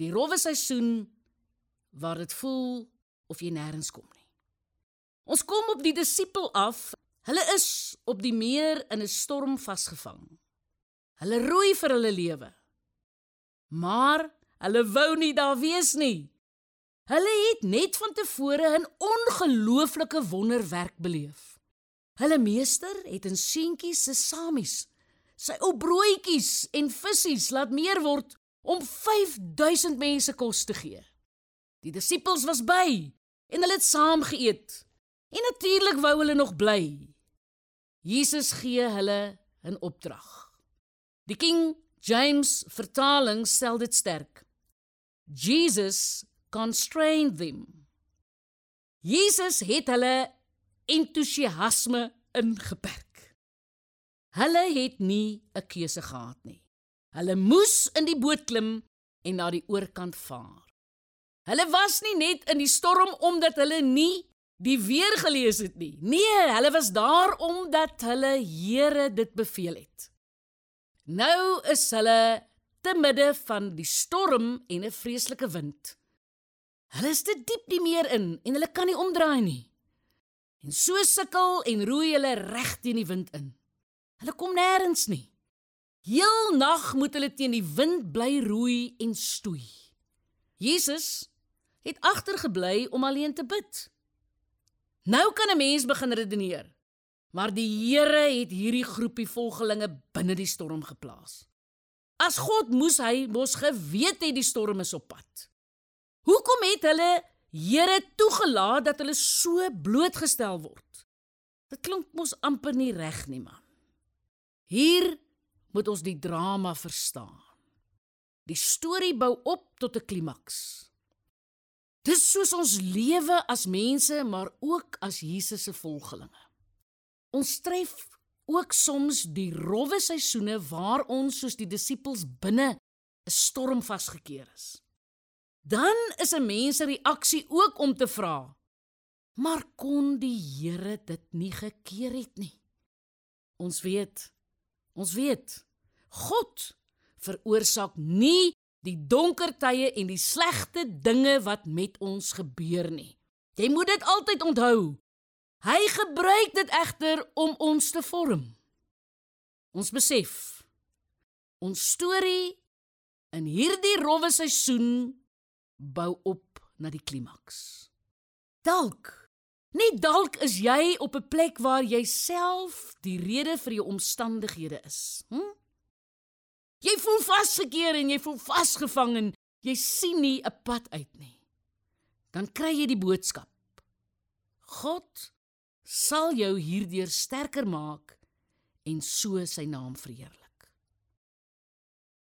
Die rowwe seisoen waar dit voel of jy nêrens kom nie. Ons kom op die disipel af. Hulle is op die meer in 'n storm vasgevang. Hulle roei vir hulle lewe. Maar hulle wou nie daar wees nie. Hulle het net van tevore 'n ongelooflike wonderwerk beleef. Hulle meester het in seentjies se samies sy ou broodjies en visse laat meer word om 5000 mense kos te gee. Die disippels was by en hulle het saam geëet. En natuurlik wou hulle nog bly. Jesus gee hulle 'n opdrag. Die King James vertaling stel dit sterk. Jesus constrained them. Jesus het hulle entoesiasme ingeperk. Hulle het nie 'n keuse gehad nie. Hulle moes in die boot klim en na die oorkant vaar. Hulle was nie net in die storm omdat hulle nie die weer gelees het nie. Nee, hulle was daar omdat hulle Here dit beveel het. Nou is hulle te midde van die storm en 'n vreeslike wind. Hulle is te diep die meer in en hulle kan nie omdraai nie. En so sukkel en roei hulle reg teen die wind in. Hulle kom nêrens nie. Heel nag moet hulle teen die wind bly roei en stoei. Jesus het agtergebly om alleen te bid. Nou kan 'n mens begin redeneer. Maar die Here het hierdie groepie volgelinge binne die storm geplaas. As God moes hy mos geweet het die storm is op pad. Hoekom het hulle Here toegelaat dat hulle so blootgestel word? Dit klink mos amper nie reg nie, man. Hier moet ons die drama verstaan. Die storie bou op tot 'n klimaks. Dis soos ons lewe as mense, maar ook as Jesus se volgelinge. Ons tref ook soms die rowwe seisoene waar ons soos die disippels binne 'n storm vasgekeer is. Dan is 'n mens se reaksie ook om te vra: Maar kon die Here dit nie gekeer het nie? Ons weet, ons weet, God veroorsaak nie die donker tye en die slegte dinge wat met ons gebeur nie. Jy moet dit altyd onthou. Hy gebruik dit egter om ons te vorm. Ons besef ons storie in hierdie rowwe seisoen bou op na die klimaks. Dalk, net dalk is jy op 'n plek waar jy self die rede vir jou omstandighede is. Hm? Jy voel vasgekeer en jy voel vasgevang en jy sien nie 'n pad uit nie. Dan kry jy die boodskap. God sal jou hierdeur sterker maak en so sy naam verheerlik.